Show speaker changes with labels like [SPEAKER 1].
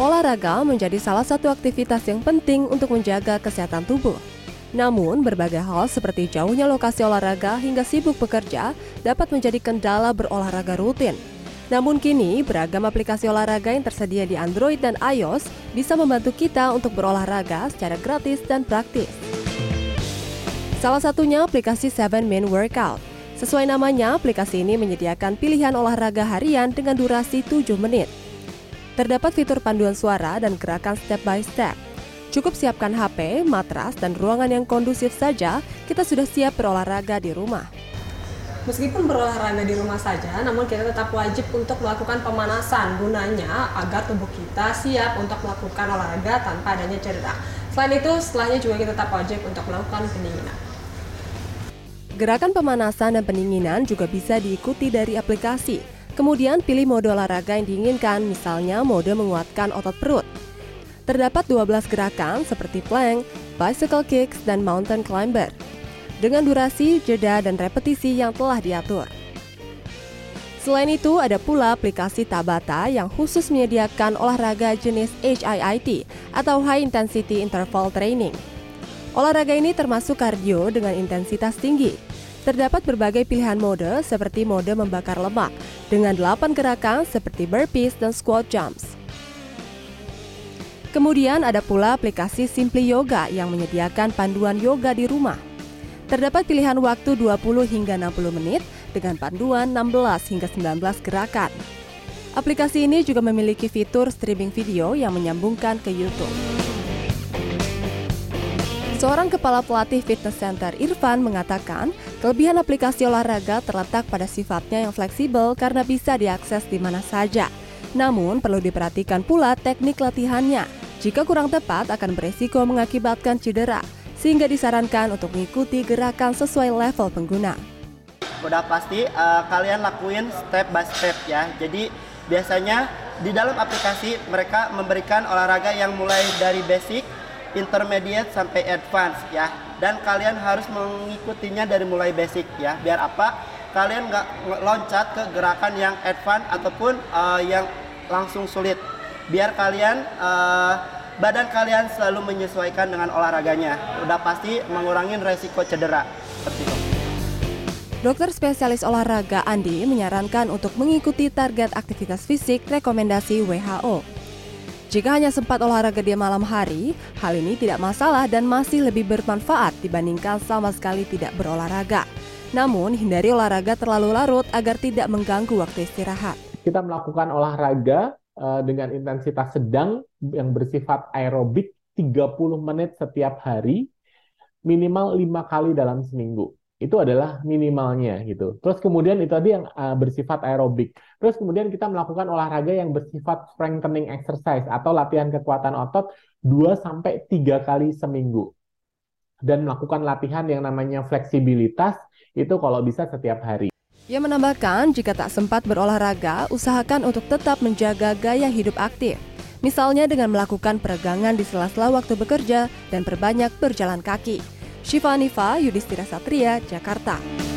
[SPEAKER 1] Olahraga menjadi salah satu aktivitas yang penting untuk menjaga kesehatan tubuh. Namun, berbagai hal seperti jauhnya lokasi olahraga hingga sibuk bekerja dapat menjadi kendala berolahraga rutin. Namun kini, beragam aplikasi olahraga yang tersedia di Android dan iOS bisa membantu kita untuk berolahraga secara gratis dan praktis. Salah satunya aplikasi 7 Min Workout. Sesuai namanya, aplikasi ini menyediakan pilihan olahraga harian dengan durasi 7 menit. Terdapat fitur panduan suara dan gerakan step by step. Cukup siapkan HP, matras, dan ruangan yang kondusif saja, kita sudah siap berolahraga di rumah.
[SPEAKER 2] Meskipun berolahraga di rumah saja, namun kita tetap wajib untuk melakukan pemanasan gunanya agar tubuh kita siap untuk melakukan olahraga tanpa adanya cedera. Selain itu, setelahnya juga kita tetap wajib untuk melakukan pendinginan.
[SPEAKER 1] Gerakan pemanasan dan pendinginan juga bisa diikuti dari aplikasi. Kemudian pilih mode olahraga yang diinginkan, misalnya mode menguatkan otot perut. Terdapat 12 gerakan seperti plank, bicycle kicks, dan mountain climber. Dengan durasi, jeda, dan repetisi yang telah diatur. Selain itu, ada pula aplikasi Tabata yang khusus menyediakan olahraga jenis HIIT atau High Intensity Interval Training. Olahraga ini termasuk kardio dengan intensitas tinggi, Terdapat berbagai pilihan mode seperti mode membakar lemak dengan 8 gerakan seperti burpees dan squat jumps. Kemudian ada pula aplikasi Simply Yoga yang menyediakan panduan yoga di rumah. Terdapat pilihan waktu 20 hingga 60 menit dengan panduan 16 hingga 19 gerakan. Aplikasi ini juga memiliki fitur streaming video yang menyambungkan ke YouTube. Seorang kepala pelatih fitness center Irfan mengatakan, kelebihan aplikasi olahraga terletak pada sifatnya yang fleksibel karena bisa diakses di mana saja. Namun, perlu diperhatikan pula teknik latihannya. Jika kurang tepat akan beresiko mengakibatkan cedera, sehingga disarankan untuk mengikuti gerakan sesuai level pengguna.
[SPEAKER 3] Udah pasti uh, kalian lakuin step by step ya. Jadi biasanya di dalam aplikasi mereka memberikan olahraga yang mulai dari basic intermediate sampai advance ya. Dan kalian harus mengikutinya dari mulai basic ya. Biar apa? Kalian nggak loncat ke gerakan yang advance ataupun uh, yang langsung sulit. Biar kalian uh, badan kalian selalu menyesuaikan dengan olahraganya. Udah pasti mengurangi resiko cedera. Seperti itu.
[SPEAKER 1] Dokter spesialis olahraga Andi menyarankan untuk mengikuti target aktivitas fisik rekomendasi WHO. Jika hanya sempat olahraga di malam hari, hal ini tidak masalah dan masih lebih bermanfaat dibandingkan sama sekali tidak berolahraga. Namun, hindari olahraga terlalu larut agar tidak mengganggu waktu istirahat.
[SPEAKER 4] Kita melakukan olahraga uh, dengan intensitas sedang yang bersifat aerobik 30 menit setiap hari, minimal lima kali dalam seminggu itu adalah minimalnya gitu. Terus kemudian itu tadi yang uh, bersifat aerobik. Terus kemudian kita melakukan olahraga yang bersifat strengthening exercise atau latihan kekuatan otot 2 sampai 3 kali seminggu. Dan melakukan latihan yang namanya fleksibilitas itu kalau bisa setiap hari.
[SPEAKER 1] Ia menambahkan, jika tak sempat berolahraga, usahakan untuk tetap menjaga gaya hidup aktif. Misalnya dengan melakukan peregangan di sela-sela waktu bekerja dan perbanyak berjalan kaki. Syifa Anifa, Yudhistira Satria, Jakarta.